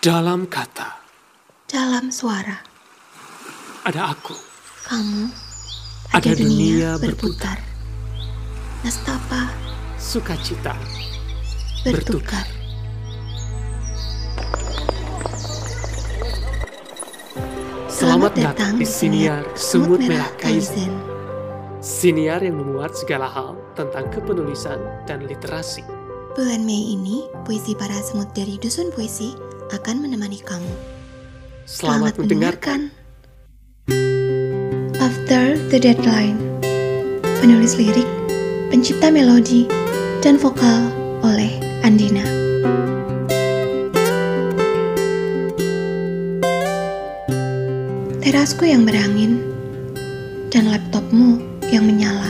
Dalam kata, dalam suara, ada aku. kamu, Ada dunia berputar. Nastapa Sukacita. bertukar. Selamat datang di Siniar Semut Merah. Kaizen. Siniar yang memuat segala hal tentang kepenulisan dan literasi. Bulan Mei ini, puisi para semut dari Dusun Puisi akan menemani kamu. Selamat, mendengarkan. After the Deadline. Penulis lirik, pencipta melodi, dan vokal oleh Andina. Terasku yang berangin dan laptopmu yang menyala.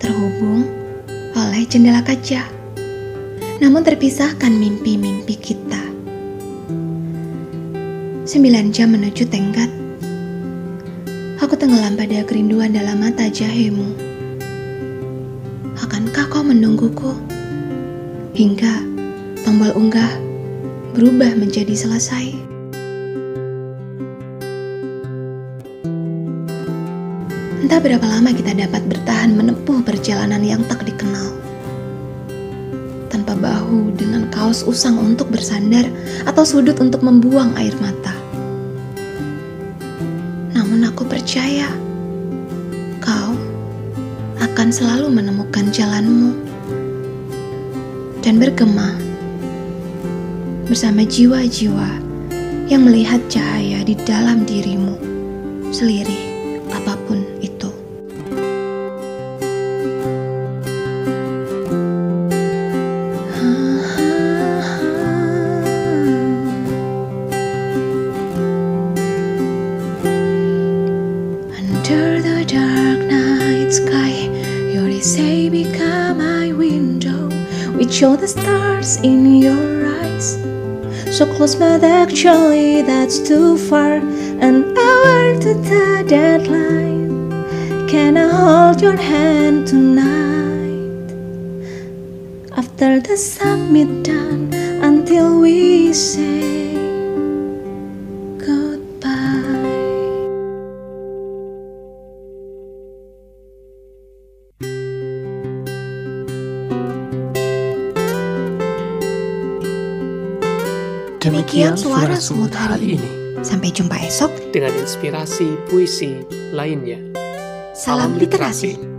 Terhubung oleh jendela kaca. Namun terpisahkan mimpi-mimpi kita Sembilan jam menuju tenggat Aku tenggelam pada kerinduan dalam mata jahemu. Akankah kau menungguku? Hingga tombol unggah berubah menjadi selesai. Entah berapa lama kita dapat bertahan menempuh perjalanan yang tak dikenal. Tanpa bahu dengan kaos usang untuk bersandar atau sudut untuk membuang air mata. Aku percaya kau akan selalu menemukan jalanmu dan bergema bersama jiwa-jiwa yang melihat cahaya di dalam dirimu, selirih apa pun All the stars in your eyes. So close, but actually that's too far. An hour to the deadline. Can I hold your hand tonight? After the summit done, until we say Demikian suara semut hari ini Sampai jumpa esok. dengan inspirasi puisi lainnya. Salam literasi.